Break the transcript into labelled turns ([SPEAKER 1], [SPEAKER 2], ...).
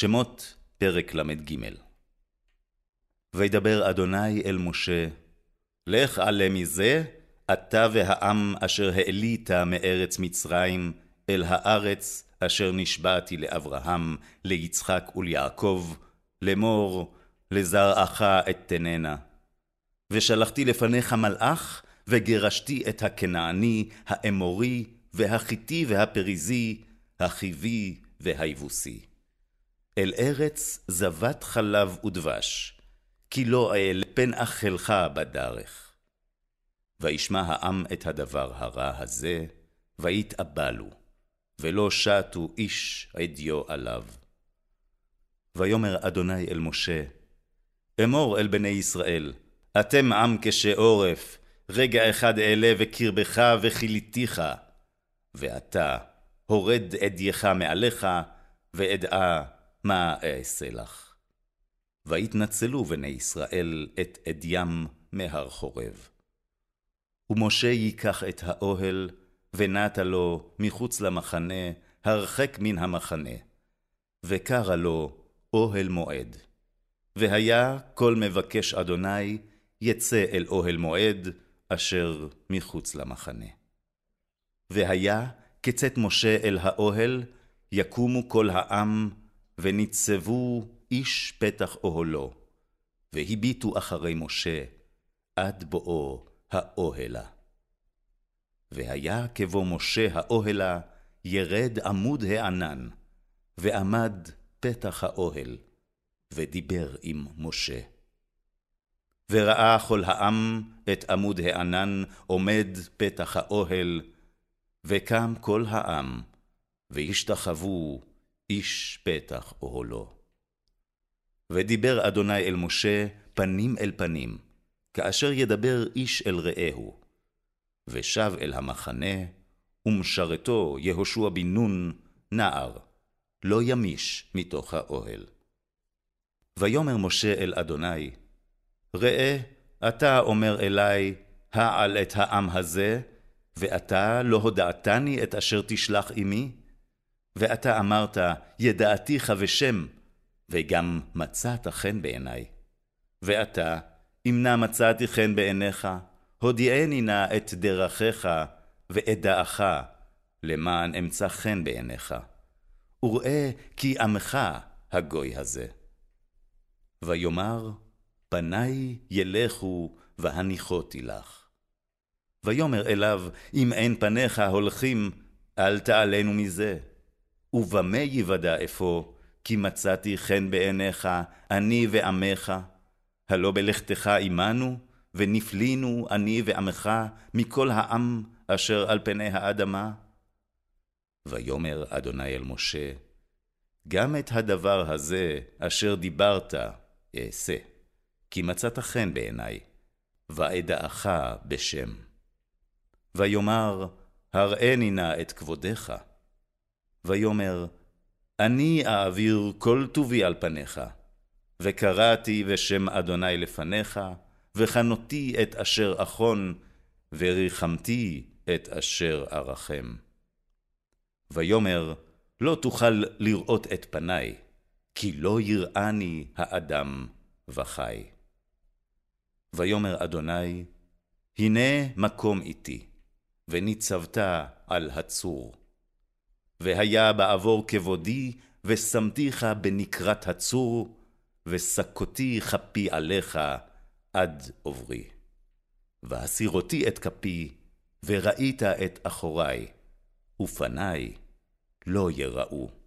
[SPEAKER 1] שמות פרק ל"ג וידבר אדוני אל משה, לך עלה מזה, אתה והעם אשר העלית מארץ מצרים, אל הארץ אשר נשבעתי לאברהם, ליצחק וליעקב, לאמור, לזרעך אתננה. ושלחתי לפניך מלאך, וגירשתי את הכנעני, האמורי, והחיתי והפריזי, החיבי והיבוסי. אל ארץ זבת חלב ודבש, כי לא אל פן אכלך בדרך. וישמע העם את הדבר הרע הזה, ויתאבלו, ולא שטו איש עדיו עליו. ויאמר אדוני אל משה, אמור אל בני ישראל, אתם עם קשה עורף, רגע אחד אעלה וקרבך וכיליתיך, ואתה הורד אדייך מעליך, ואדעה מה אעשה לך. ויתנצלו בני ישראל את אדיים מהר חורב. ומשה ייקח את האוהל, ונטה לו מחוץ למחנה, הרחק מן המחנה, וקרא לו אוהל מועד. והיה כל מבקש אדוני, יצא אל אוהל מועד, אשר מחוץ למחנה. והיה כצאת משה אל האוהל, יקומו כל העם, וניצבו איש פתח אוהלו, והביטו אחרי משה, עד בואו האוהלה. והיה כבוא משה האוהלה, ירד עמוד הענן, ועמד פתח האוהל, ודיבר עם משה. וראה כל העם את עמוד הענן עומד פתח האוהל, וקם כל העם, והשתחוו איש פתח אוהלו. ודיבר אדוני אל משה פנים אל פנים, כאשר ידבר איש אל רעהו. ושב אל המחנה, ומשרתו יהושע בן נון, נער, לא ימיש מתוך האוהל. ויאמר משה אל אדוני, ראה, אתה אומר אלי, העל את העם הזה, ואתה לא הודעתני את אשר תשלח עמי? ואתה אמרת, ידעתיך ושם, וגם מצאת חן בעיני. ועתה, אם נא מצאתי חן בעיניך, הודיעני נא את דרכיך ואת דעך, למען אמצא חן בעיניך. וראה כי עמך הגוי הזה. ויאמר, פניי ילכו והניחותי לך. ויאמר אליו, אם אין פניך הולכים, אל תעלנו מזה. ובמה יוודע אפוא, כי מצאתי חן בעיניך, אני ועמך? הלא בלכתך עמנו, ונפלינו אני ועמך מכל העם אשר על פני האדמה? ויאמר אדוני אל משה, גם את הדבר הזה אשר דיברת אעשה, כי מצאת חן בעיני, ואדעך בשם. ויאמר, הראני נא את כבודך. ויאמר, אני אעביר כל טובי על פניך, וקראתי בשם אדוני לפניך, וחנותי את אשר אחון, וריחמתי את אשר ארחם. ויאמר, לא תוכל לראות את פניי, כי לא יראני האדם וחי. ויאמר אדוני, הנה מקום איתי, וניצבת על הצור. והיה בעבור כבודי, ושמתיך בנקרת הצור, וסקותי כפי עליך עד עוברי. והסירותי את כפי, וראית את אחורי, ופניי לא יראו.